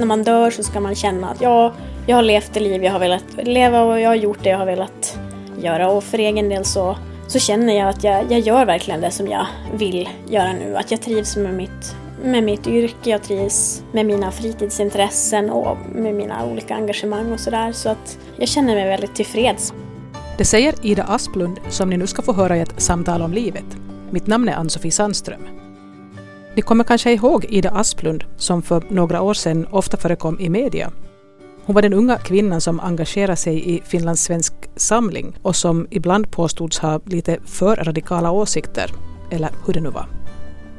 när man dör så ska man känna att ja, jag har levt det liv jag har velat leva och jag har gjort det jag har velat göra. Och för egen del så, så känner jag att jag, jag gör verkligen det som jag vill göra nu. Att jag trivs med mitt, med mitt yrke, jag trivs med mina fritidsintressen och med mina olika engagemang och sådär. Så att jag känner mig väldigt tillfreds. Det säger Ida Asplund som ni nu ska få höra i ett samtal om livet. Mitt namn är Ann-Sofie Sandström. Ni kommer kanske ihåg Ida Asplund som för några år sedan ofta förekom i media. Hon var den unga kvinnan som engagerade sig i Finlands svensk samling och som ibland påstods ha lite för radikala åsikter, eller hur det nu var.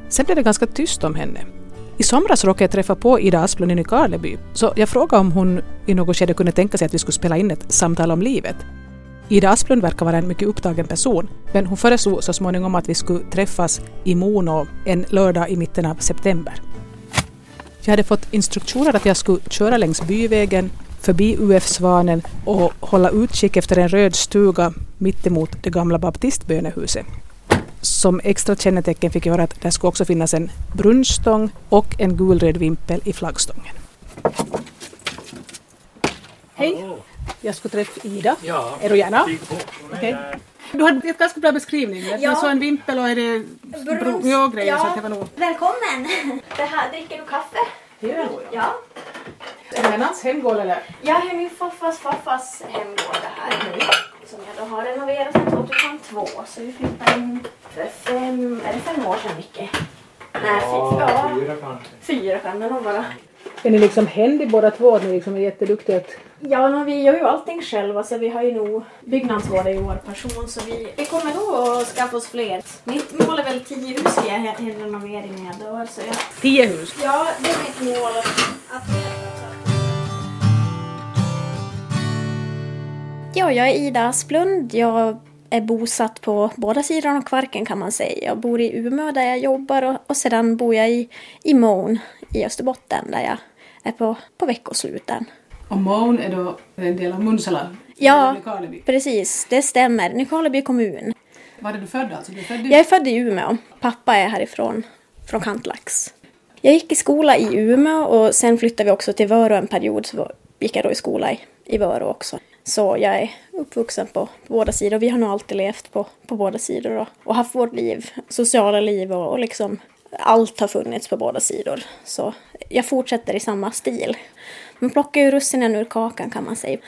Sen blev det ganska tyst om henne. I somras råkade jag träffa på Ida Asplund i Nykarleby, så jag frågade om hon i något skede kunde tänka sig att vi skulle spela in ett samtal om livet. Ida Asplund verkar vara en mycket upptagen person, men hon föreslog så småningom att vi skulle träffas i Mono en lördag i mitten av september. Jag hade fått instruktioner att jag skulle köra längs byvägen, förbi UF-Svanen och hålla utkik efter en röd stuga mittemot det gamla baptistbönehuset. Som extra kännetecken fick jag höra att det skulle också finnas en brunstång och en gulröd vimpel i flaggstången. Hej! Jag skulle träffa Ida. Ja. Är du gärna? Okej. Du hade ett ganska bra beskrivning. Jag Ja. såg en vimpel och är det bro, ja, grejer så att det var nog... Välkommen! Det här, dricker du kaffe? Det är det nog, ja. Ja. Är det hennes hemgård eller? Jag har min farfars farfars hemgård det här nu. Som jag då har renoverat sedan 2002. Så vi flyttade in för fem, är det fem år sedan Micke? Nej, fyra, ja, fyra kanske. fyra kan det nog vara. Är ni liksom händig båda två? Att ni liksom är jätteduktiga att... Ja, men vi gör ju allting själva så vi har ju nog byggnadsvård ju vår passion så vi, vi kommer nog att skaffa oss fler. Mitt mål är väl tio hus i en renovering när jag dör så jag, Tio hus. ja, det är mitt mål att, att Ja, jag är Ida Asplund. Jag är bosatt på båda sidorna av Kvarken kan man säga. Jag bor i Umeå där jag jobbar och, och sedan bor jag i, i Mån i Österbotten där jag är på, på veckosluten. Och Mån är då en del av Munsala? Ja. Precis, det stämmer. Nykarleby kommun. Var är du född alltså? Du är född i... Jag är född i Umeå. Pappa är härifrån, från Kantlax. Jag gick i skola i Umeå och sen flyttade vi också till Vörå en period. Så gick jag då i skola i, i Vörå också. Så jag är uppvuxen på, på båda sidor. Vi har nog alltid levt på, på båda sidor då. och haft vårt liv, sociala liv och, och liksom allt har funnits på båda sidor. Så jag fortsätter i samma stil. Man plockar ju russinen ur kakan kan man säga.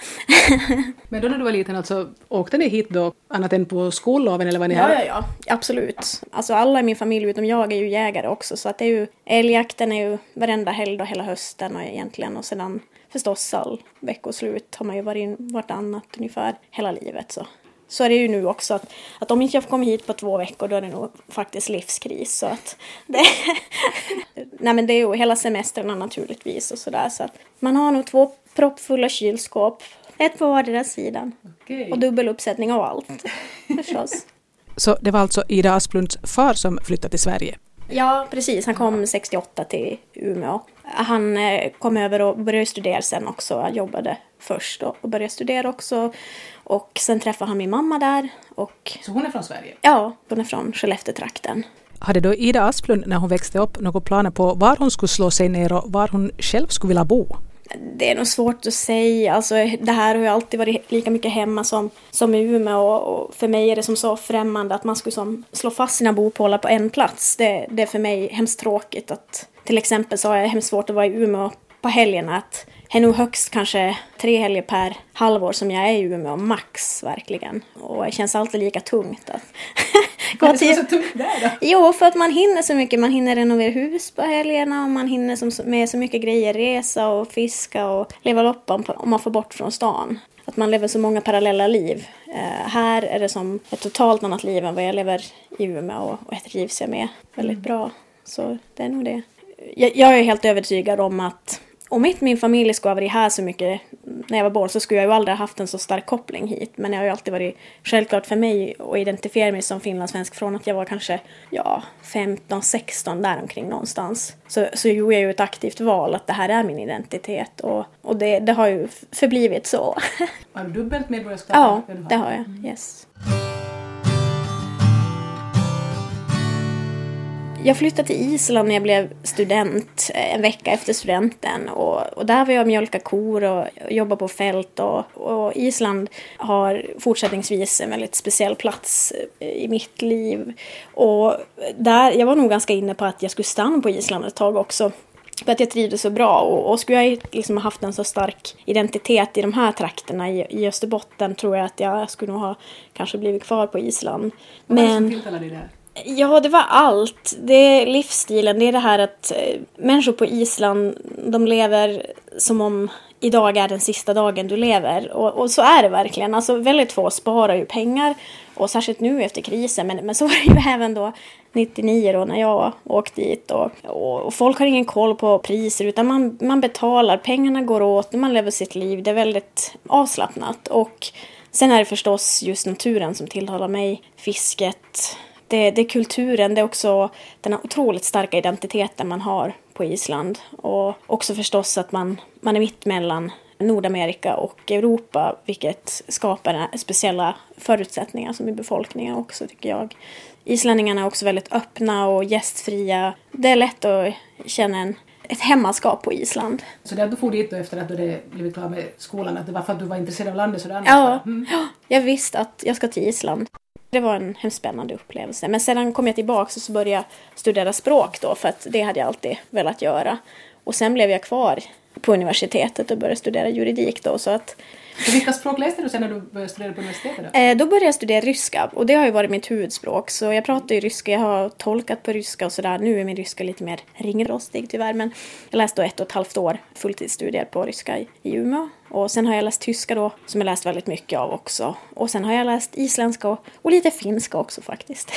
Men då när du var liten, alltså, åkte ni hit då annat än på skolloven eller var ni Ja, här? ja, ja. Absolut. Alltså alla i min familj utom jag är ju jägare också. Så att det är ju, älgjakten är ju varenda helg och hela hösten och egentligen. Och sedan förstås all veckoslut har man ju varit in vartannat ungefär hela livet. Så. Så är det ju nu också att, att om inte jag får komma hit på två veckor då är det nog faktiskt livskris. Så att det, nej men det är ju hela semestrarna naturligtvis och sådär. Så att man har nog två proppfulla kylskåp. Ett på vardera sidan. Okej. Och dubbel uppsättning av allt. Förstås. Så det var alltså Ida Asplunds far som flyttade till Sverige? Ja, precis. Han kom 68 till Umeå. Han eh, kom över och började studera sen också. Han jobbade först och och började studera också. Och sen träffade han min mamma där. Och Så hon är från Sverige? ja, hon är från Skellefteå-trakten. Hade då Ida Asplund när hon växte upp några planer på var hon skulle slå sig ner och var hon själv skulle vilja bo? Det är nog svårt att säga. Alltså, det här har ju alltid varit lika mycket hemma som, som i Umeå. Och, och för mig är det som så främmande att man skulle som slå fast sina bopålar på en plats. Det, det är för mig hemskt tråkigt. Att, till exempel så har jag hemskt svårt att vara i Umeå på helgerna. Att är nog högst kanske tre helger per halvår som jag är i Umeå, max verkligen. Och det känns alltid lika tungt att gå till... tungt där då? Jo, för att man hinner så mycket. Man hinner renovera hus på helgerna och man hinner som, med så mycket grejer. Resa och fiska och leva loppan om man får bort från stan. Att man lever så många parallella liv. Eh, här är det som ett totalt annat liv än vad jag lever i Umeå och, och det trivs jag med väldigt bra. Så det är nog det. Jag, jag är helt övertygad om att om inte min familj skulle ha varit här så mycket när jag var barn så skulle jag ju aldrig ha haft en så stark koppling hit. Men det har ju alltid varit självklart för mig att identifiera mig som finlandssvensk från att jag var kanske ja, 15, 16 däromkring någonstans. Så, så gjorde jag ju ett aktivt val att det här är min identitet och, och det, det har ju förblivit så. Har du dubbelt medborgarskap? ja, det har jag. Yes. Jag flyttade till Island när jag blev student, eh, en vecka efter studenten. Och, och där var jag och mjölkade kor och, och jobbade på fält. Och, och, Island har fortsättningsvis en väldigt speciell plats eh, i mitt liv. Och där, jag var nog ganska inne på att jag skulle stanna på Island ett tag också. För att jag trivdes så bra och, och skulle jag liksom haft en så stark identitet i de här trakterna i, i Österbotten tror jag att jag skulle nog ha kanske blivit kvar på Island. Vad Men, var det som tilltalade dig där? Ja, det var allt. Det är livsstilen, det är det här att eh, människor på Island, de lever som om idag är den sista dagen du lever. Och, och, så är det verkligen. Alltså väldigt få sparar ju pengar. Och särskilt nu efter krisen. Men, men så var det ju även då 99 då när jag åkte dit. Och, och, och, folk har ingen koll på priser utan man, man betalar. Pengarna går åt, man lever sitt liv. Det är väldigt avslappnat. Och sen är det förstås just naturen som tilltalar mig. Fisket det, det är kulturen, det är också den otroligt starka identiteten man har på Island. Och också förstås att man, man är mitt mellan Nordamerika och Europa, vilket skapar speciella förutsättningar som i befolkningen också, tycker jag. Islänningarna är också väldigt öppna och gästfria. Det är lätt att känna en, ett hemmaskap på Island. Så det du for dit då efter att du hade blivit klar med skolan, att det var för att du var intresserad av landet sådär? Ja, mm. jag visste att jag ska till Island. Det var en hemskt spännande upplevelse. Men sedan kom jag tillbaka och så började jag studera språk då för att det hade jag alltid velat göra. Och sen blev jag kvar på universitetet och började studera juridik då så att vilka språk läste du sen när du började studera på universitetet? Då? Eh, då började jag studera ryska och det har ju varit mitt huvudspråk. Så jag pratar ju ryska, jag har tolkat på ryska och sådär. Nu är min ryska lite mer ringrostig tyvärr men jag läste då ett och ett halvt år fulltidsstudier på ryska i, i Umeå. Och sen har jag läst tyska då, som jag läst väldigt mycket av också. Och sen har jag läst isländska och, och lite finska också faktiskt.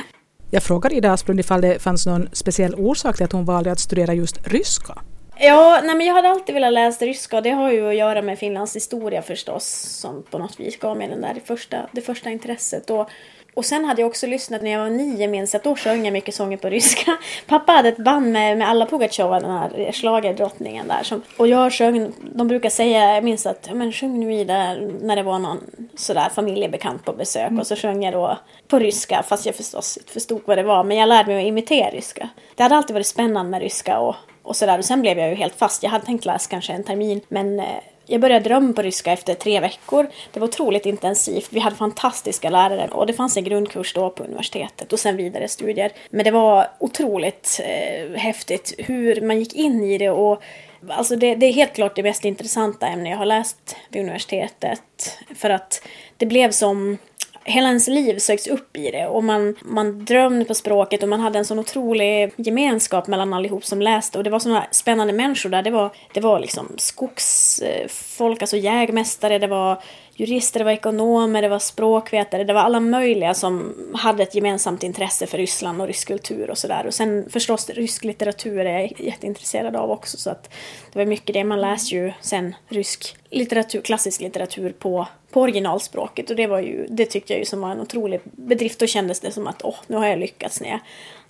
jag frågade Ida Asplund ifall det fanns någon speciell orsak till att hon valde att studera just ryska. Ja, nej men jag hade alltid velat läsa ryska och det har ju att göra med Finlands historia förstås som på något vis gav mig den där det första, det första intresset. Och, och sen hade jag också lyssnat när jag var nio minns att då sjöng jag mycket sånger på ryska. Pappa hade ett band med, med alla Pugacheva, den här schlagerdrottningen där. Som, och jag sjöng, de brukar säga, jag minns att, men sjung nu i där när det var någon sådär familjebekant på besök. Mm. Och så sjöng jag då på ryska, fast jag förstås inte förstod vad det var. Men jag lärde mig att imitera ryska. Det hade alltid varit spännande med ryska och och sådär. Och sen blev jag ju helt fast. Jag hade tänkt läsa kanske en termin men eh, jag började drömma på ryska efter tre veckor. Det var otroligt intensivt. Vi hade fantastiska lärare och det fanns en grundkurs då på universitetet och sen vidare studier. Men det var otroligt eh, häftigt hur man gick in i det och Alltså det, det, är helt klart det mest intressanta ämne jag har läst vid universitetet. För att det blev som hela ens liv söks upp i det och man, man drömde på språket och man hade en sån otrolig gemenskap mellan allihop som läste och det var såna spännande människor där. Det var, det var liksom skogsfolk, alltså jägmästare, det var jurister, det var ekonomer, det var språkvetare, det var alla möjliga som hade ett gemensamt intresse för Ryssland och rysk kultur och sådär. Och sen förstås rysk litteratur är jag jätteintresserad av också så att det var mycket det. Man läser ju sen rysk litteratur, klassisk litteratur på, på originalspråket och det var ju, det tyckte jag ju som var en otrolig bedrift. Då kändes det som att åh, nu har jag lyckats när jag,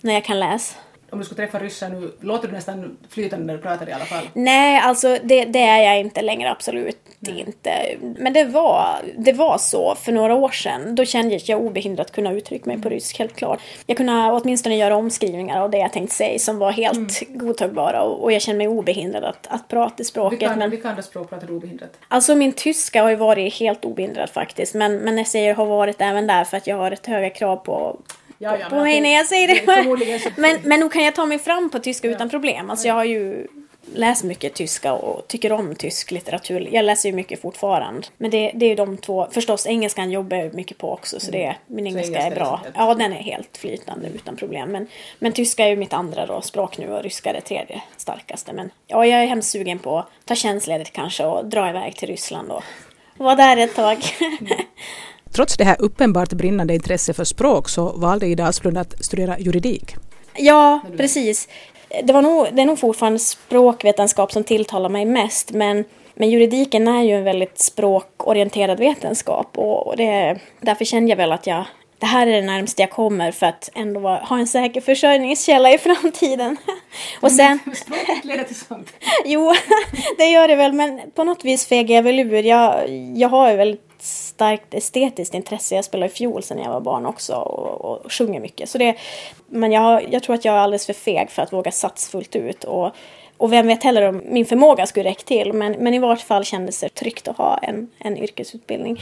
när jag kan läsa om du skulle träffa ryssar nu, låter du nästan flytande när du pratar i alla fall? Nej, alltså det, det är jag inte längre, absolut Nej. inte. Men det var, det var så för några år sedan. Då kände jag att jag obehindrat kunna uttrycka mig på mm. rysk, helt klart. Jag kunde åtminstone göra omskrivningar av det jag tänkte säga som var helt mm. godtagbara och, och, jag kände mig obehindrad att, att prata språket. Vilka, men, vilka andra språk pratar du obehindrat? Alltså min tyska har ju varit helt obehindrat faktiskt, men, men jag säger har varit även där för att jag har ett höga krav på ja, ja, på mig när jag säger det. men, men nog kan jag ta mig fram på tyska ja. utan problem. Alltså jag har ju läst mycket tyska och tycker om tysk litteratur. Jag läser ju mycket fortfarande. Men det, det är ju de två. Förstås engelskan jobbar jag mycket på också så det, min engelska är bra. Ja, den är helt flytande utan problem. Men, men tyska är ju mitt andra då, språk nu och ryska är det tredje starkaste. Men ja, jag är hemskt sugen på att ta tjänstledigt kanske och dra iväg till Ryssland och vara där ett tag. Trots det här uppenbart brinnande intresse för språk så valde Ida Asplund att studera juridik. Ja, precis. Det, var nog, det är nog fortfarande språkvetenskap som tilltalar mig mest men, men juridiken är ju en väldigt språkorienterad vetenskap och det, därför kände jag väl att jag det här är det närmaste jag kommer för att ändå ha en säker försörjningskälla i framtiden. Och sen... Språket leder till sånt. jo, det gör det väl, men på något vis fegar jag väl ur. Jag, jag har ju väldigt starkt estetiskt intresse. Jag spelar fiol sedan jag var barn också och, och sjunger mycket. Så det, men jag, jag tror att jag är alldeles för feg för att våga satsa fullt ut. Och, och vem vet heller om min förmåga skulle räcka till. Men, men i vart fall kändes det tryggt att ha en, en yrkesutbildning.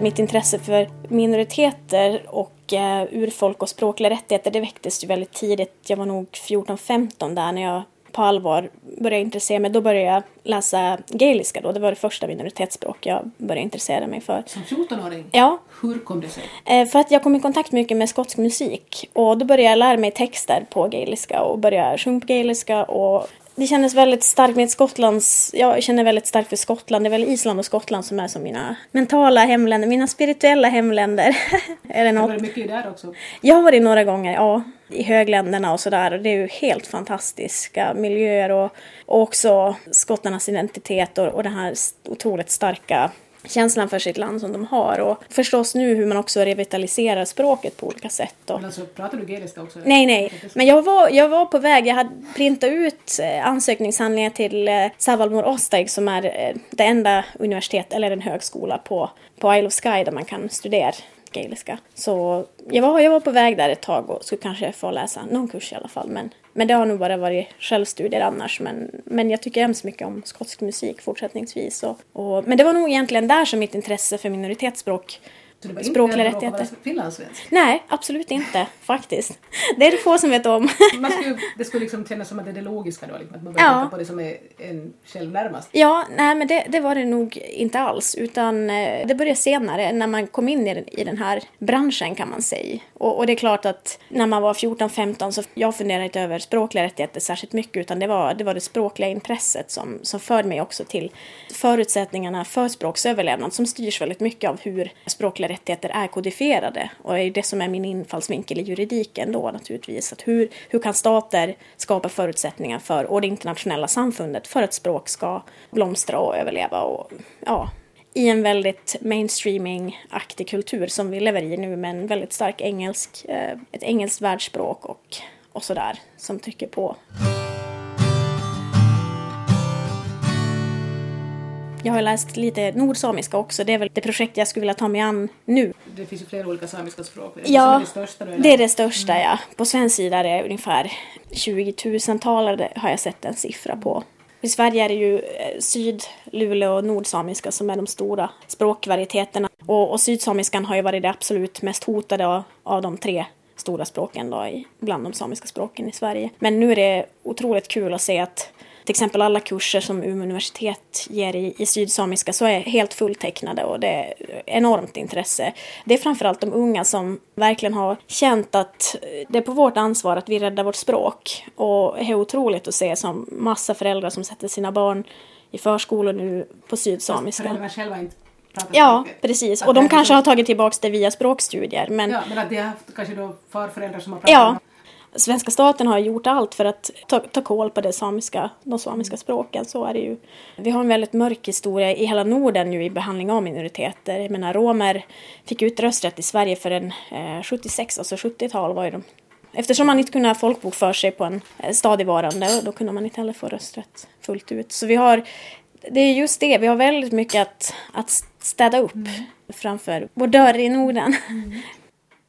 Mitt intresse för minoriteter och eh, urfolk och språkliga rättigheter det väcktes ju väldigt tidigt. Jag var nog 14-15 där när jag på allvar började intressera mig. Då började jag läsa gaeliska då. Det var det första minoritetsspråk jag började intressera mig för. Som 14-åring? Ja. Hur kom det sig? Eh, för att jag kom i kontakt mycket med skotsk musik. Och då började jag lära mig texter på gaeliska och började sjunga på gaeliska och det kändes väldigt starkt med Skottlands... Jag känner väldigt starkt för Skottland. Det är väl Island och Skottland som är som mina mentala hemländer, mina spirituella hemländer. är det något? Var det mycket där också? Jag har varit några gånger, ja. I högländerna och sådär. Och det är ju helt fantastiska miljöer och, och också skottarnas identitet och, och den här otroligt starka känslan för sitt land som de har. Och förstås nu hur man också revitaliserar språket på olika sätt. Och... Men alltså, pratar du gaeliska också? Nej, nej. Men jag var, jag var på väg. Jag hade printat ut eh, ansökningshandlingar till eh, Savalmor Ostaig som är eh, det enda universitet eller en högskola på, på Isle of Skye där man kan studera gaeliska. Så jag var, jag var på väg där ett tag och skulle kanske få läsa någon kurs i alla fall. Men, men det har nog bara varit självstudier annars. Men, men jag tycker hemskt mycket om skotsk musik fortsättningsvis. Och, och, men det var nog egentligen där som mitt intresse för minoritetsspråk så det var Språkliga inte rättigheter. finlandssvensk? Nej, absolut inte faktiskt. Det är det få som vet om. Man skulle, det skulle liksom kännas som att det är det logiska då, liksom, att man börjar Ja. tänka på det som är en själv närmast. Ja, nej men det, det var det nog inte alls. Utan eh, det började senare när man kom in i, den- i den här branschen kan man säga. Och, och det är klart att när man var 14-15 så jag funderade inte över språkliga rättigheter särskilt mycket. Utan det var det, var det språkliga intresset som, som förde mig också till förutsättningarna för språksöverlevnad som styrs väldigt mycket av hur språkliga rättigheter är kodifierade. Och det är det som är min infallsvinkel i juridiken då naturligtvis. Att hur, hur kan stater skapa förutsättningar för, och det internationella samfundet för att språk ska blomstra och överleva och ja, i en väldigt mainstreaming-aktig kultur som vi lever i nu med en väldigt stark engelsk, eh, ett engelskt världsspråk och, och sådär som trycker på. Jag har läst lite nordsamiska också. Det är väl det projekt jag skulle vilja ta mig an nu. Det finns ju flera olika samiska språk. Det Ja, är det största? Det är det största, ja. På svensk sida är det ungefär 20 000 talare har jag sett en siffra på. I Sverige är det ju eh, syd, luleå och nordsamiska som är de stora språkvarieteterna. Och, och sydsamiskan har ju varit det absolut mest hotade av, av de tre stora språken då, i, bland de samiska språken i Sverige. Men nu är det otroligt kul att se att till exempel alla kurser som Umeå universitet ger i, i sydsamiska så är helt fulltecknade och det är enormt intresse. Det är framförallt de unga som verkligen har känt att det är på vårt ansvar att vi räddar vårt språk. Och det är otroligt att se som massa föräldrar som sätter sina barn i förskolor nu på sydsamiska. Föräldrarna själva inte pratar Ja, precis. Att Och de kanske liksom- har tagit tillbaka det via språkstudier. Men Ja, men att de har haft kanske då farföräldrar som har pratat Ja. Svenska staten har gjort allt för att ta, ta koll på det samiska, de samiska språken. Så är det ju. Vi har en väldigt mörk historia i hela Norden nu i behandling av minoriteter. Jag menar, romer fick ut rösträtt i Sverige för en eh, 76, alltså 70-tal var ju de. Eftersom man inte kunde ha folkbok för sig på en eh, stadigvarande, då kunde man inte heller få rösträtt fullt ut. Så vi har, det är just det, vi har väldigt mycket att, att städa upp framför vår dörr i Norden.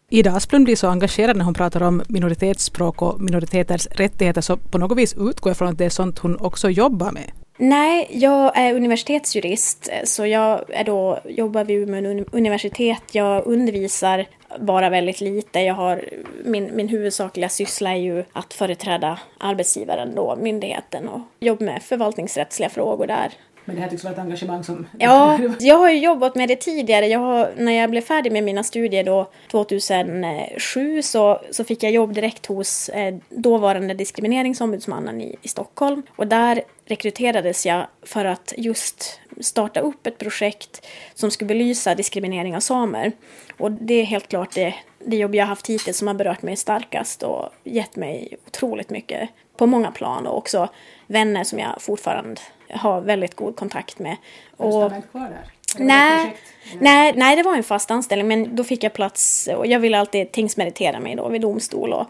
Ida Asplund blir så engagerad när hon pratar om minoritetsspråk och minoriteters rättigheter så på något vis utgår jag från att det är sånt hon också jobbar med. Nej, jag är universitetsjurist så jag är då, jobbar vid Umeå universitet. Jag undervisar bara väldigt lite. Jag har, min, min huvudsakliga syssla är ju att företräda arbetsgivaren då, myndigheten och jobba med förvaltningsrättsliga frågor där. Men det här tycks vara ett engagemang som... Ja, jag har ju jobbat med det tidigare. Jag har, när jag blev färdig med mina studier då 2007 så, så fick jag jobb direkt hos eh, dåvarande diskrimineringsombudsmannen i, i Stockholm. Och där rekryterades jag för att just starta upp ett projekt som skulle belysa diskriminering av samer. Och det är helt klart det, det jobb jag har haft hittills som har berört mig starkast och gett mig otroligt mycket på många plan och också vänner som jag fortfarande har väldigt god kontakt med. Och, Stannar inte kvar där? Nej, nej, nej, det var en fast anställning men då fick jag plats och jag ville alltid tingsmeritera mig då vid domstol och,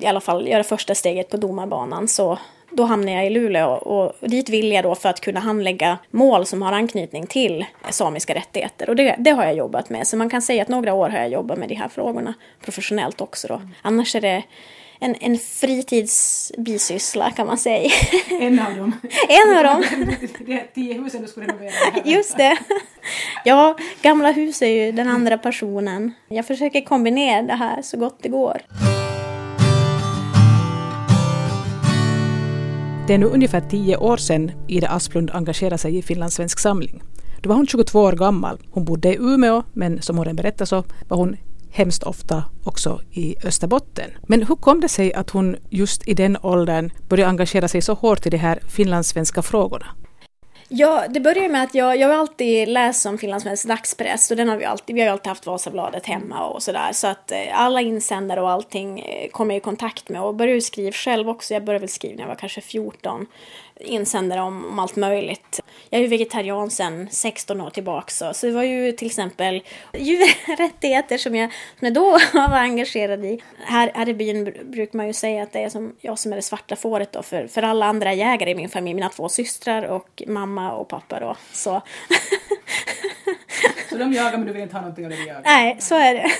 i alla fall göra första steget på domarbanan så då hamnade jag i Luleå och dit vill jag då för att kunna handlägga mål som har anknytning till samiska rättigheter. Och det, det har jag jobbat med. Så man kan säga att några år har jag jobbat med de här frågorna professionellt också då. Annars är det en, en fritidsbisyssla kan man säga. En av dem. en av dem. det är tio husen du skulle renovera. Just det. Ja, gamla hus är ju den andra personen. Jag försöker kombinera det här så gott det går. Det är nu ungefär tio år sedan Ida Asplund engagerade sig i Finlandssvensk samling. Då var hon 22 år gammal. Hon bodde i Umeå, men som hon redan berättade så var hon hemskt ofta också i Österbotten. Men hur kom det sig att hon just i den åldern började engagera sig så hårt i de här finlandssvenska frågorna? Ja, det började med att jag, jag har alltid läst om finlandssvensk dagspress och den har vi alltid, vi har ju alltid haft Vasabladet hemma och sådär. Så att eh, alla insändare och allting eh, kom jag i kontakt med och började skriva själv också. Jag började väl skriva när jag var kanske 14 insändare om, om allt möjligt. Jag är ju vegetarian sedan 16 år tillbaka så, så det var ju till exempel djurrättigheter som jag, som jag då var engagerad i. Här, här i byn brukar man ju säga att det är som jag som är det svarta fåret då för, för alla andra jägare i min familj, mina två systrar och mamma och pappa då. Så, så de jagar men du vill inte ha någonting av det de jagar? Nej, så är det.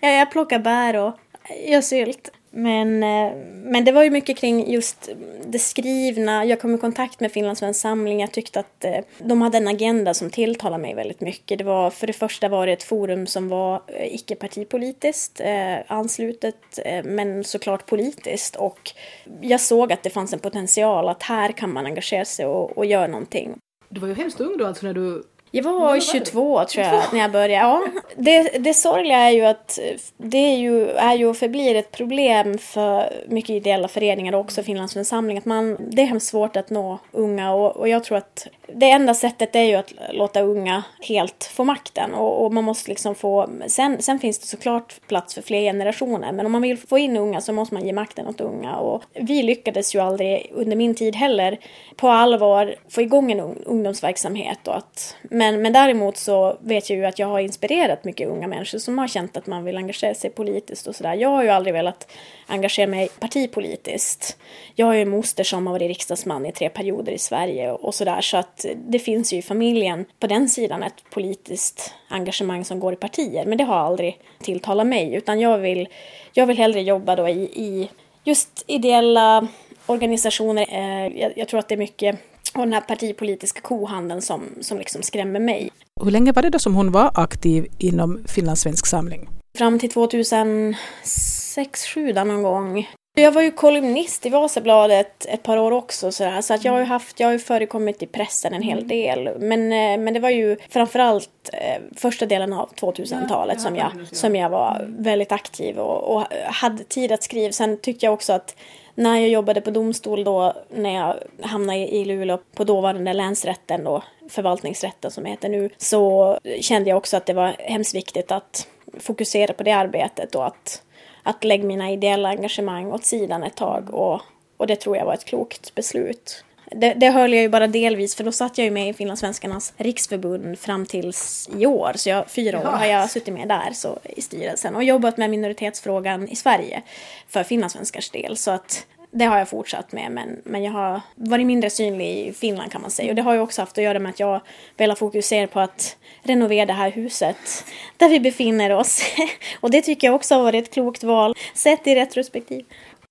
Jag, jag plockar bär och gör sylt. Men, eh, men det var ju mycket kring just det skrivna. Jag kom i kontakt med Finlandssvensk samling. Jag tyckte att eh, de hade en agenda som tilltalade mig väldigt mycket. Det var, för det första var det ett forum som var eh, icke-partipolitiskt eh, anslutet, eh, men såklart politiskt. Och jag såg att det fanns en potential att här kan man engagera sig och, och göra någonting. Du var ju hemskt ung då alltså när du jag var 22 tror jag när jag började. Ja. Det, det sorgliga är ju att det är ju, är ju och förblir ett problem för mycket ideella föreningar och också Finlands Att man, det är hemskt svårt att nå unga och, och jag tror att det enda sättet är ju att låta unga helt få makten och, och, man måste liksom få, sen, sen finns det såklart plats för fler generationer men om man vill få in unga så måste man ge makten åt unga och vi lyckades ju aldrig under min tid heller på allvar få igång en ungdomsverksamhet och att men, men däremot så vet jag ju att jag har inspirerat mycket unga människor som har känt att man vill engagera sig politiskt och sådär. Jag har ju aldrig velat engagera mig partipolitiskt. Jag har ju en moster som har varit riksdagsman i tre perioder i Sverige och sådär så att det finns ju i familjen på den sidan ett politiskt engagemang som går i partier. Men det har aldrig tilltalat mig utan jag vill, jag vill hellre jobba då i, i just ideella organisationer. Eh, jag, jag tror att det är mycket och den här partipolitiska kohandeln som, som liksom skrämmer mig. Hur länge var det då som hon var aktiv inom Finlandssvensk samling? Fram till 2006, 2007 någon gång. Jag var ju kolumnist i Vasabladet ett par år också så, där, så att jag har ju haft, jag har ju förekommit i pressen en hel del. Men, eh, men det var ju framförallt eh, första delen av 2000-talet som, jag, som jag var väldigt aktiv och, och hade tid att skriva. Sen tyckte jag också att när jag jobbade på domstol då, när jag hamnade i Luleå på dåvarande länsrätten då, förvaltningsrätten som heter nu, så kände jag också att det var hemskt viktigt att fokusera på det arbetet och att, att lägga mina ideella engagemang åt sidan ett tag och, och det tror jag var ett klokt beslut. Det, det höll jag ju bara delvis för då satt jag ju med i Finlandssvenskarnas riksförbund fram tills i år. Så jag, fyra år har jag suttit med där så, i styrelsen och jobbat med minoritetsfrågan i Sverige för finlandssvenskars del. Så att det har jag fortsatt med men, men jag har varit mindre synlig i Finland kan man säga. Och det har ju också haft att göra med att jag velat fokusera på att renovera det här huset där vi befinner oss. och det tycker jag också har varit ett klokt val sett i retrospektiv.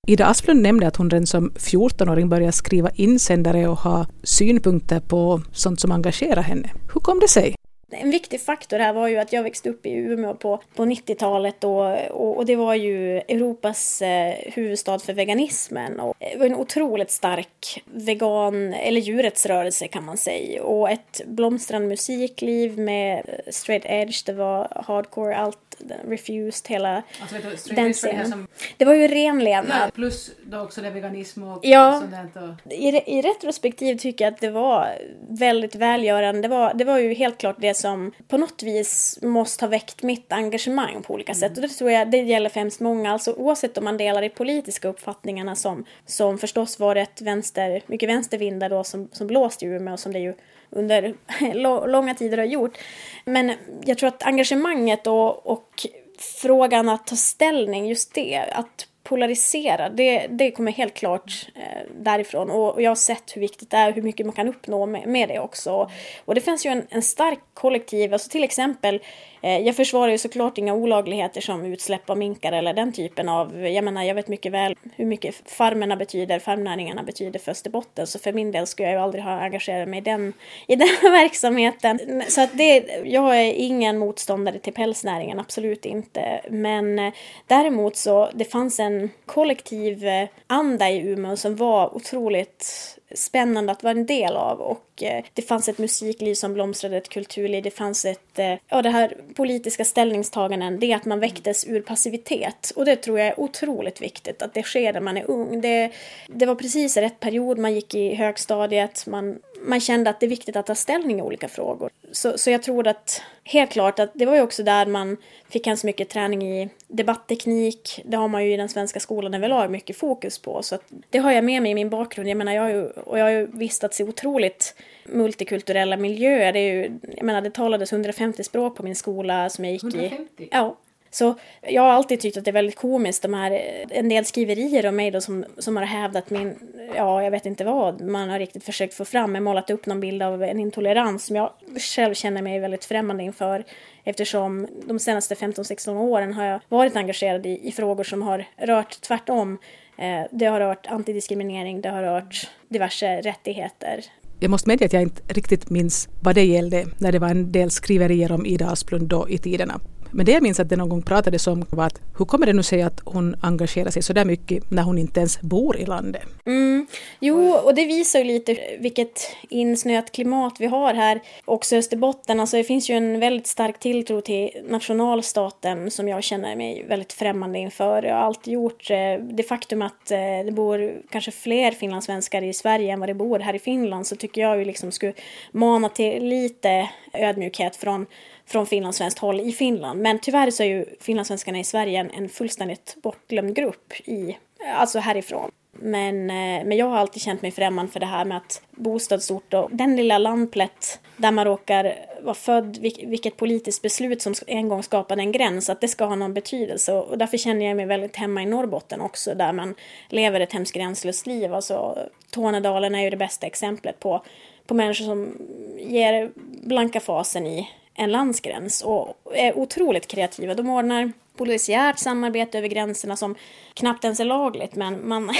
Ida Asplund nämnde att hon redan som 14-åring började skriva insändare och ha synpunkter på sånt som engagerar henne. Hur kom det sig? En viktig faktor här var ju att jag växte upp i Umeå på, på 90-talet och, och, och, det var ju Europas eh, huvudstad för veganismen. Och det var en otroligt stark vegan eller djurrättsrörelse kan man säga och ett blomstrande musikliv med eh, straight edge, det var hardcore, allt refused, hela alltså, den scenen. Som... Det var ju ren levnad. Ja, plus då också det veganism och ja, sånt och... I, I retrospektiv tycker jag att det var väldigt välgörande. Det var, det var ju helt klart det som på något vis måste ha väckt mitt engagemang på olika sätt. Mm. Och det tror jag det gäller främst många, alltså oavsett om man delar de politiska uppfattningarna som, som förstås var ett vänster, mycket vänstervindar då som, som blåste i Umeå och som det ju under långa tider har gjort. Men jag tror att engagemanget och, och frågan att ta ställning, just det, att polariserad. Det, det kommer helt klart eh, därifrån. Och, och, jag har sett hur viktigt det är hur mycket man kan uppnå med, med det också. Och det finns ju en, en stark kollektiv, alltså till exempel Eh, jag försvarar ju såklart inga olagligheter som utsläpp av minkar eller den typen av, jag menar jag vet mycket väl hur mycket farmerna betyder, farmnäringarna betyder för Österbotten så för min del skulle jag ju aldrig ha engagerat mig i den, i den verksamheten. Så att det, jag är ingen motståndare till pälsnäringen, absolut inte. Men eh, däremot så, det fanns en kollektiv eh, anda i Umeå som var otroligt spännande att vara en del av. Och eh, det fanns ett musikliv som blomstrade, ett kulturliv, det fanns ett, eh, ja det här politiska ställningstaganden, det är att man väcktes ur passivitet. Och det tror jag är otroligt viktigt att det sker när man är ung. Det, det var precis rätt period, man gick i högstadiet, man, man kände att det är viktigt att ta ställning i olika frågor. Så, så jag tror att helt klart att det var ju också där man fick ganska mycket träning i debattteknik. Det har man ju i den svenska skolan överlag mycket fokus på. Så det har jag med mig i min bakgrund. Jag menar, jag har ju, och jag har ju vistats i otroligt multikulturella miljöer. Det, är ju, jag menar, det talades 150 språk på min skola som jag gick 150? i. Ja. Så jag har alltid tyckt att det är väldigt komiskt, de här, eh, en del skriverier om mig då som, som har hävdat min, ja jag vet inte vad, man har riktigt försökt få fram, men målat upp någon bild av en intolerans som jag själv känner mig väldigt främmande inför eftersom de senaste 15-16 åren har jag varit engagerad i, i frågor som har rört tvärtom. Eh, det har rört antidiskriminering, det har rört diverse rättigheter. Jag måste medge att jag inte riktigt minns vad det gällde när det var en del skriverier om Ida Asplund då i tiderna. Men det jag minns att det någon gång pratades om var att hur kommer det nu sig att hon engagerar sig så där mycket när hon inte ens bor i landet? Mm. Jo, och det visar ju lite vilket insnöat klimat vi har här. Också Österbotten, alltså det finns ju en väldigt stark tilltro till nationalstaten som jag känner mig väldigt främmande inför. Jag har alltid gjort eh, det faktum att eh, det bor kanske fler finlandssvenskar i Sverige än vad det bor här i Finland så tycker jag ju liksom skulle mana till lite ödmjukhet från från finlandssvenskt håll i Finland. Men tyvärr så är ju finlandssvenskarna i Sverige en, en fullständigt bortglömd grupp i, alltså härifrån. Men, eh, men jag har alltid känt mig främmande för det här med att bostadsort och den lilla landplätt där man råkar vara född, vilket politiskt beslut som en gång skapade en gräns, att det ska ha någon betydelse. Och därför känner jag mig väldigt hemma i Norrbotten också, där man lever ett hemskt gränslöst liv. Alltså, Tornedalen är ju det bästa exemplet på, på människor som ger blanka fasen i en landsgräns och är otroligt kreativa. De ordnar polisiärt samarbete över gränserna som knappt ens är lagligt men man, man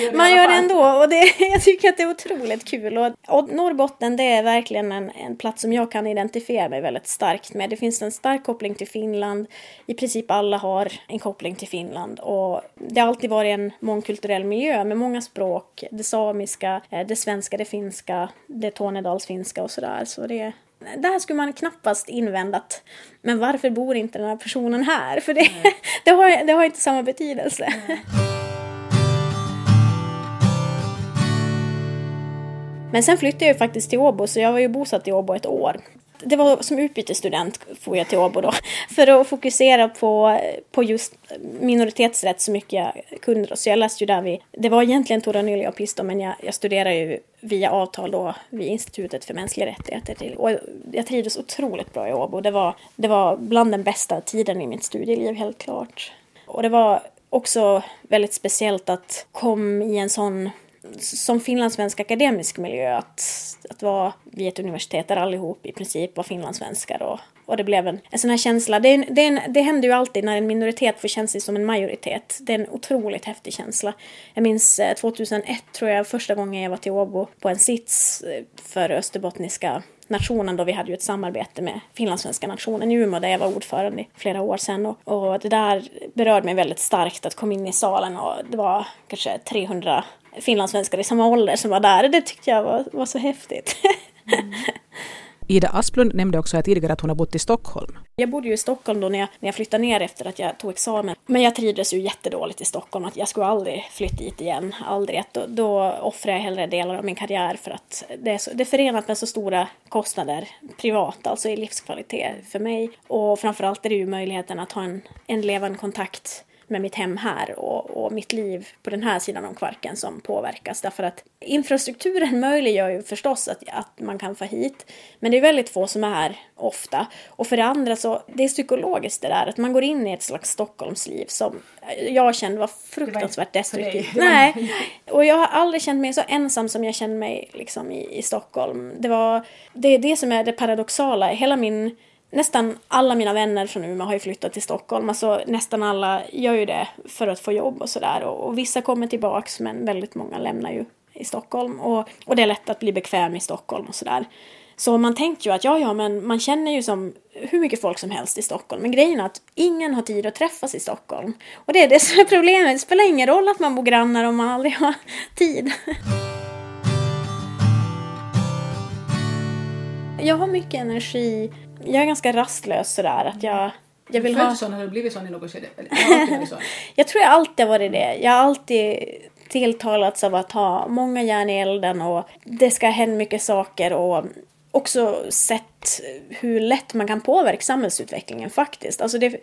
gör, det, man gör det ändå och det, jag tycker att det är otroligt kul. Och, och Norrbotten det är verkligen en, en plats som jag kan identifiera mig väldigt starkt med. Det finns en stark koppling till Finland. I princip alla har en koppling till Finland och det har alltid varit en mångkulturell miljö med många språk. Det samiska, eh, det svenska, det finska, det tornedalsfinska och sådär. Så det, det här skulle man knappast invändat. Men varför bor inte den här personen här? För det, det, har, det har inte samma betydelse. Men sen flyttade jag ju faktiskt till Åbo, så jag var ju bosatt i Åbo ett år det var som utbytesstudent får jag till Åbo då. För att fokusera på, på just minoritetsrätt så mycket jag kunde. Så jag läste ju där vid, det var egentligen Tora Nylia och Pisto men jag, jag studerade ju via avtal då vid Institutet för mänskliga rättigheter. Till, och jag trivdes otroligt bra i Åbo. Det var, det var bland den bästa tiden i mitt studieliv helt klart. Och det var också väldigt speciellt att komma i en sån som finlandssvensk akademisk miljö att, att vara vid ett universitet där allihop i princip var finlandssvenskar och, och det blev en, en sån här känsla. Det, det, det händer ju alltid när en minoritet får känna sig som en majoritet. Det är en otroligt häftig känsla. Jag minns eh, 2001 tror jag första gången jag var till Åbo på en sits eh, för österbottniska nationen då vi hade ju ett samarbete med finlandssvenska nationen i Umeå där jag var ordförande i flera år sedan och, och det där berörde mig väldigt starkt att komma in i salen och det var kanske 300 finlandssvenskar i samma ålder som var där. Det tyckte jag var, var så häftigt. Mm. Ida Asplund nämnde också tidigare att hon har bott i Stockholm. Jag bodde ju i Stockholm då när jag, när jag flyttade ner efter att jag tog examen. Men jag trivdes ju jättedåligt i Stockholm. Att jag skulle aldrig flytta dit igen. Aldrig. Då, då offrar jag hellre delar av min karriär för att det är, så, det är förenat med så stora kostnader privat, alltså i livskvalitet för mig. Och framförallt är det ju möjligheten att ha en, en levande kontakt med mitt hem här och, och mitt liv på den här sidan om Kvarken som påverkas. Därför att infrastrukturen möjliggör ju förstås att, att man kan få hit. Men det är väldigt få som är här ofta. Och för det andra så, det är psykologiskt det där att man går in i ett slags Stockholmsliv som jag kände var fruktansvärt destruktivt. Nej, och jag har aldrig känt mig så ensam som jag känner mig liksom i, i Stockholm. Det var, det är det som är det paradoxala. Hela min nästan alla mina vänner från Umeå har ju flyttat till Stockholm. Alltså nästan alla gör ju det för att få jobb och sådär. Och, och, vissa kommer tillbaks men väldigt många lämnar ju i Stockholm. Och, och det är lätt att bli bekväm i Stockholm och sådär. Så man tänker ju att ja, ja, men man känner ju som hur mycket folk som helst i Stockholm. Men grejen är att ingen har tid att träffas i Stockholm. Och det är det som är problemet. Det spelar ingen roll att man bor grannar om man aldrig har tid. Jag har mycket energi jag är ganska rastlös sådär att jag jag vill ha... sån? Har du blivit sån i något skede? jag tror jag alltid har varit det. Jag har alltid tilltalats av att ha många järn i elden och det ska hända mycket saker och också sett hur lätt man kan påverka samhällsutvecklingen faktiskt. Alltså det,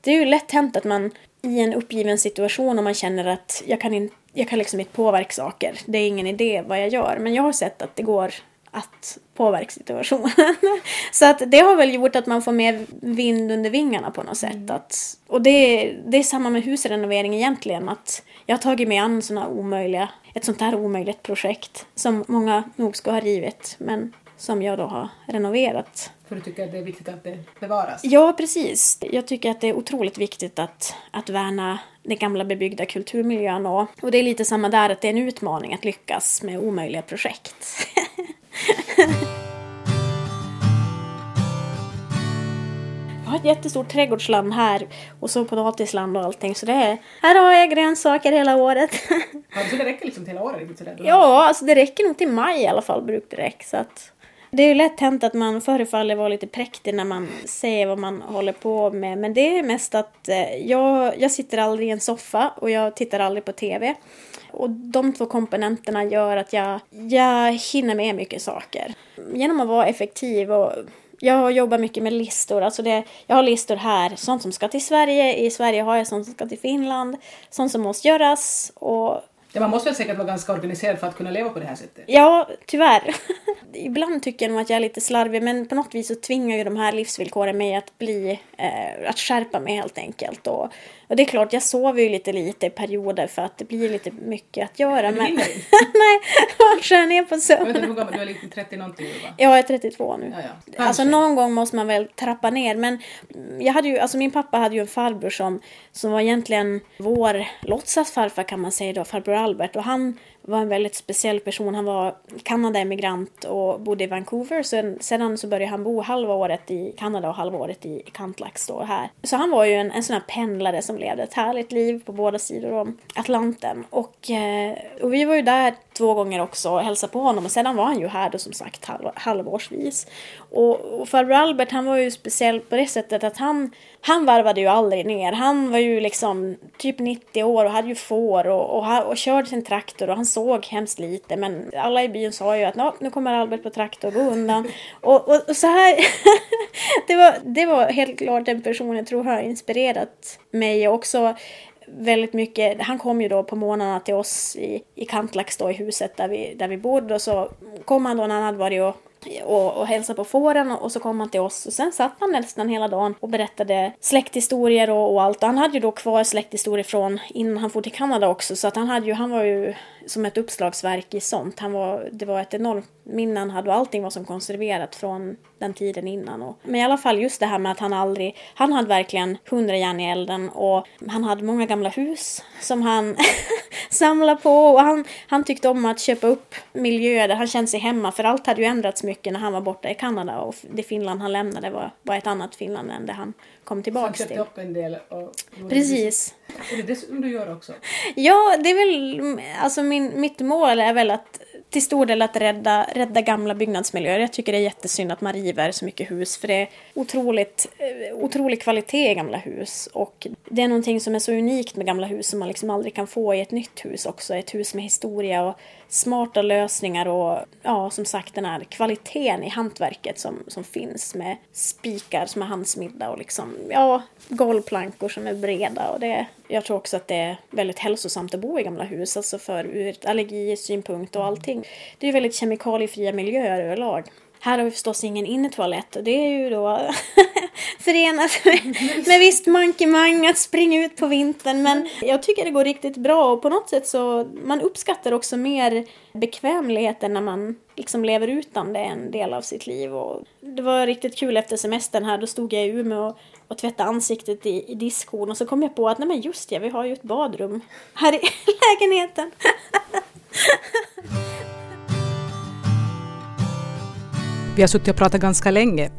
det är ju lätt hänt att man i en uppgiven situation och man känner att jag kan, in, jag kan liksom inte påverka saker. Det är ingen idé vad jag gör. Men jag har sett att det går att påverka situationen. så att det har väl gjort att man får mer vind under vingarna på något sätt. Mm. Att, och det, det är samma med husrenovering egentligen. Att jag har tagit mig an såna omöjliga, ett sånt här omöjligt projekt som många nog ska ha rivit men som jag då har renoverat. För du tycker att det är viktigt att det bevaras? Ja, precis. Jag tycker att det är otroligt viktigt att, att värna den gamla bebyggda kulturmiljön och, och det är lite samma där, att det är en utmaning att lyckas med omöjliga projekt. Jag har ett jättestort trädgårdsland här och så potatisland och allting så det är, här har jag grönsaker hela året. Ja, så det räcker liksom till hela året? Ja, alltså det räcker nog till maj i alla fall brukar det räcka. Så att det är ju lätt hänt att man förefaller vara lite präktig när man säger vad man håller på med. Men det är mest att eh, jag, jag sitter aldrig i en soffa och jag tittar aldrig på TV. Och de två komponenterna gör att jag, jag hinner med mycket saker. Genom att vara effektiv och jag jobbar mycket med listor. Alltså det, jag har listor här, sånt som ska till Sverige. I Sverige har jag sånt som ska till Finland. Sånt som måste göras. Och Ja, man måste väl säkert vara ganska organiserad för att kunna leva på det här sättet? Ja, tyvärr. Ibland tycker jag nog att jag är lite slarvig men på något vis så tvingar ju de här livsvillkoren mig att bli, eh, att skärpa mig helt enkelt. Och, och det är klart, jag sover ju lite lite i perioder för att det blir lite mycket att göra. Men, men... Nej, man skär ner på sömnen. Jag inte du är lite 30 någonting va? Ja, jag är 32 nu. Ja, ja. Alltså någon gång måste man väl trappa ner men jag hade ju, alltså min pappa hade ju en farbror som, som var egentligen vår låtsasfarfar kan man säga då, farbror Albert och han var en väldigt speciell person. Han var Kanada-emigrant och bodde i Vancouver. Sen, sedan så började han bo halva året i Kanada och halva året i Kantlax då här. Så han var ju en, en sån här pendlare som levde ett härligt liv på båda sidor om Atlanten. Och, eh, och vi var ju där två gånger också och hälsade på honom och sedan var han ju här då som sagt halv, halvårsvis. Och, och farbror Albert han var ju speciell på det sättet att han, han varvade ju aldrig ner. Han var ju liksom typ 90 år och hade ju får och, och, och körde sin traktor och han såg hemskt lite men alla i byn sa ju att nu kommer Albert på traktor, gå undan. och, och, och, så här, det, var, det var helt klart en person jag tror har inspirerat mig också väldigt mycket. Han kom ju då på morgnarna till oss i, i Kantlax då i huset där vi, där vi bodde och så kom han då när han hade varit och och, och hälsade på fåren och, så kom han till oss och sen satt han nästan hela dagen och berättade släkthistorier och, och allt. Och han hade ju då kvar släkthistorier från innan han for till Kanada också så att han hade ju, han var ju som ett uppslagsverk i sånt. Han var, det var ett enormt minne. Han hade och allting var som konserverat från den tiden innan. Och, men i alla fall just det här med att han aldrig, han hade verkligen hundra järn i elden. Och han hade många gamla hus som han samlade på. Och han, han tyckte om att köpa upp miljöer där han kände sig hemma. För allt hade ju ändrats mycket när han var borta i Kanada. Och det Finland han lämnade var, var ett annat Finland än det han kom tillbaks till. Upp en del och Precis. Och det är det som du gör också? Ja, det är väl, alltså min, mitt mål är väl att till stor del att rädda, rädda gamla byggnadsmiljöer. Jag tycker det är jättesynd att man river så mycket hus för det är otroligt, eh, otrolig kvalitet i gamla hus och det är någonting som är så unikt med gamla hus som man liksom aldrig kan få i ett nytt hus också. Ett hus med historia och smarta lösningar och ja, som sagt den här kvaliteten i hantverket som, som finns med spikar som är handsmidda och liksom, ja, golvplankor som är breda och det, Jag tror också att det är väldigt hälsosamt att bo i gamla hus, alltså för ur ett allergisynpunkt och allting. Det är ju väldigt kemikaliefria miljöer överlag. Här har vi förstås ingen innertoalett och det är ju då förenat med, med visst mankemang att springa ut på vintern. Men jag tycker det går riktigt bra och på något sätt så man uppskattar också mer bekvämligheten när man liksom lever utan det en del av sitt liv. Och det var riktigt kul efter semestern här, då stod jag i Umeå och, och tvättade ansiktet i, i diskon och så kom jag på att nej men just ja, vi har ju ett badrum här i lägenheten. Vi har suttit och pratat ganska länge,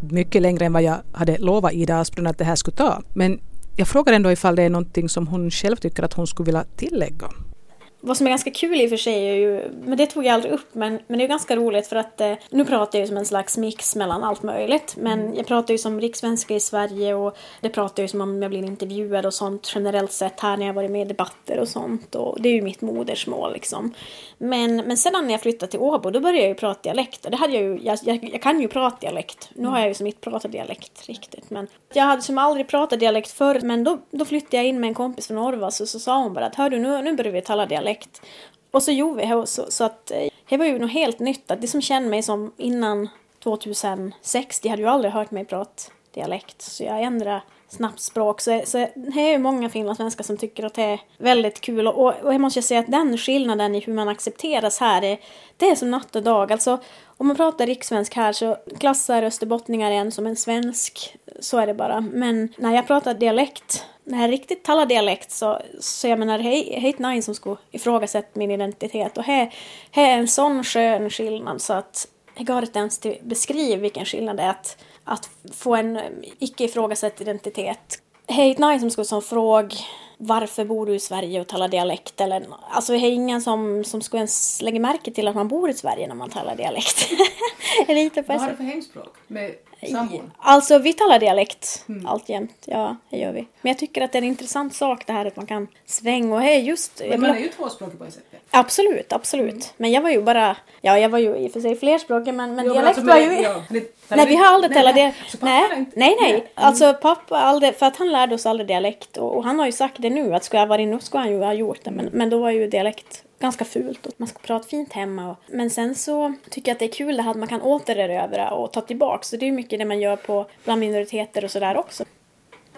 mycket längre än vad jag hade lovat Ida Asplund att det här skulle ta. Men jag frågar ändå ifall det är någonting som hon själv tycker att hon skulle vilja tillägga. Vad som är ganska kul i och för sig är ju, men det tog jag aldrig upp, men, men det är ganska roligt för att eh, nu pratar jag ju som en slags mix mellan allt möjligt. Men mm. jag pratar ju som rikssvenska i Sverige och det pratar ju som om jag blir intervjuad och sånt generellt sett här när jag varit med i debatter och sånt. Och det är ju mitt modersmål liksom. Men, men sedan när jag flyttade till Åbo då började jag ju prata dialekt. Och det hade jag ju, jag, jag, jag kan ju prata dialekt. Nu har jag ju som inte pratat dialekt riktigt. Men jag hade som aldrig pratat dialekt förr. Men då, då flyttade jag in med en kompis från Orvas och så sa hon bara att hör du nu, nu börjar vi tala dialekt. Och så gjorde vi det så, så att eh, det var ju något helt nytt. Att det som kände mig som innan 2006, de hade ju aldrig hört mig prata dialekt. Så jag ändrade snabbt språk. Så, så det är ju många finlandssvenskar som tycker att det är väldigt kul. Och, och jag måste säga att den skillnaden i hur man accepteras här, är, det är som natt och dag. Alltså, om man pratar rikssvensk här så klassar österbottningar en som en svensk. Så är det bara. Men när jag pratar dialekt, när jag riktigt talar dialekt så, så jag menar, hej, hej nine som skulle ifrågasätta min identitet. Och här, är en sån skön skillnad så att jag går inte ens till beskriv vilken skillnad det är att att få en icke ifrågasatt identitet. Hej, nej som skulle som fråga varför bor du i Sverige och talar dialekt? Eller, alltså det är ingen som, som skulle ens lägga märke till att man bor i Sverige när man talar dialekt. Lite Vad har du för hemspråk med sambon? Alltså vi talar dialekt mm. alltjämt, ja det gör vi. Men jag tycker att det är en intressant sak det här att man kan svänga och hej just... Men man är ju tvåspråkig på ett sätt. Absolut, absolut. Mm. Men jag var ju bara, ja jag var ju i och för sig flerspråkig men, men jo, dialekt alltså, var ju... Ja, nej vi har aldrig talat det. Nej, nej, nej, nej. Mm. Alltså pappa aldrig, för att han lärde oss aldrig dialekt och, och han har ju sagt det nu att skulle jag varit nu skulle han ju ha gjort det men, men då var ju dialekt ganska fult och man ska prata fint hemma. Och, men sen så tycker jag att det är kul det här att man kan återerövra och ta tillbaka. Så det är mycket det man gör på bland minoriteter och sådär också.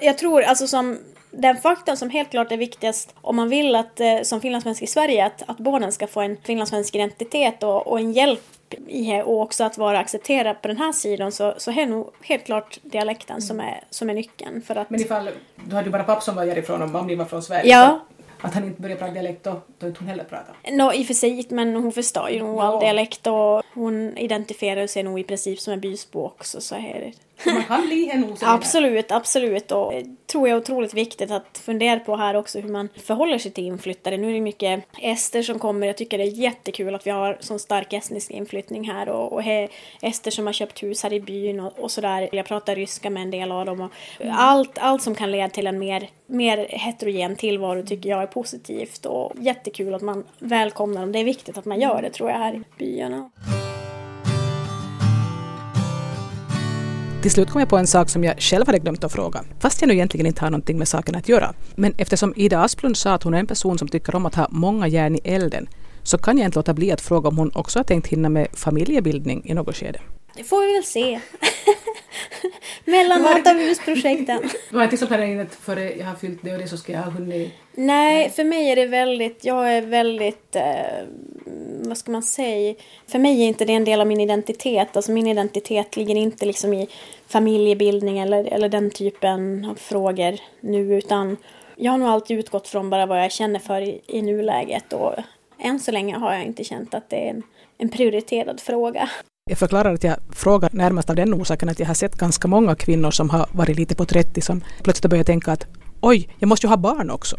Jag tror alltså som den faktorn som helt klart är viktigast om man vill att eh, som finlandssvensk i Sverige att, att barnen ska få en finlandssvensk identitet och, och en hjälp i och också att vara accepterad på den här sidan så, så är nog helt klart dialekten mm. som, är, som är nyckeln. För att... Men ifall du hade ju bara pappa som var härifrån och mamma var från Sverige. Ja, att han inte börjar prata dialekt då, då inte hon heller prata. Nå, i och för sig men hon förstår ju nog all dialekt och hon identifierar sig nog i princip som en bysbo också så är det man kan bli en osäker. Absolut, absolut. Och det tror jag är otroligt viktigt att fundera på här också hur man förhåller sig till inflyttare. Nu är det mycket ester som kommer. Jag tycker det är jättekul att vi har sån stark estnisk inflyttning här och, och här, ester som har köpt hus här i byn och, och sådär. Jag pratar ryska med en del av dem och mm. allt, allt som kan leda till en mer, mer heterogen tillvaro tycker jag är positivt och jättekul att man välkomnar dem. Det är viktigt att man gör det tror jag här i byarna. Till slut kom jag på en sak som jag själv hade glömt att fråga, fast jag nu egentligen inte har någonting med saken att göra. Men eftersom Ida Asplund sa att hon är en person som tycker om att ha många järn i elden, så kan jag inte låta bli att fråga om hon också har tänkt hinna med familjebildning i något skede. Det får vi väl se. Mellan något av husprojekten. Du har inte liksom planerat före jag har fyllt det och det så ska jag ha hunnit... Nej, för mig är det väldigt, jag är väldigt, eh, vad ska man säga, för mig är inte det en del av min identitet. Alltså min identitet ligger inte liksom i familjebildning eller, eller den typen av frågor nu utan jag har nog alltid utgått från bara vad jag känner för i, i nuläget och än så länge har jag inte känt att det är en, en prioriterad fråga. Jag förklarar att jag frågar närmast av den orsaken att jag har sett ganska många kvinnor som har varit lite på 30 som plötsligt börjar tänka att oj, jag måste ju ha barn också.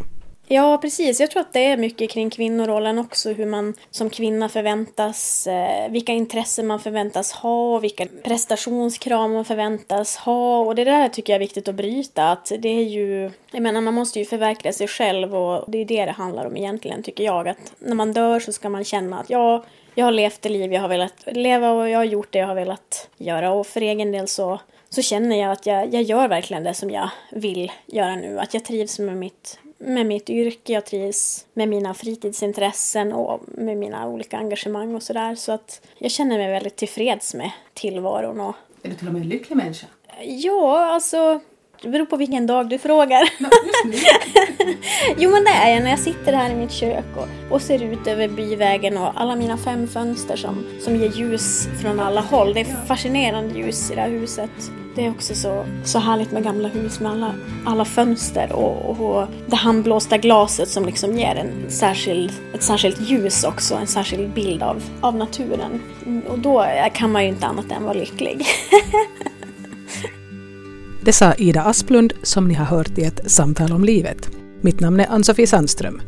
Ja, precis. Jag tror att det är mycket kring kvinnorollen också, hur man som kvinna förväntas, eh, vilka intressen man förväntas ha, vilka prestationskrav man förväntas ha och det där tycker jag är viktigt att bryta. Att det är ju, jag menar man måste ju förverkliga sig själv och det är det det handlar om egentligen tycker jag. Att när man dör så ska man känna att ja, jag har levt det liv jag har velat leva och jag har gjort det jag har velat göra och för egen del så, så känner jag att jag, jag gör verkligen det som jag vill göra nu. Att jag trivs med mitt, med mitt yrke, jag trivs med mina fritidsintressen och med mina olika engagemang och sådär. Så att jag känner mig väldigt tillfreds med tillvaron. Och... Är du till och med en lycklig människa? Ja, alltså det beror på vilken dag du frågar. Jo men det är jag när jag sitter här i mitt kök och, och ser ut över byvägen och alla mina fem fönster som, som ger ljus från alla håll. Det är fascinerande ljus i det här huset. Det är också så, så härligt med gamla hus med alla, alla fönster och, och det handblåsta glaset som liksom ger en särskild, ett särskilt ljus också, en särskild bild av, av naturen. Och då kan man ju inte annat än vara lycklig. Det sa Ida Asplund som ni har hört i ett samtal om livet. Mitt namn är Ann-Sofie Sandström.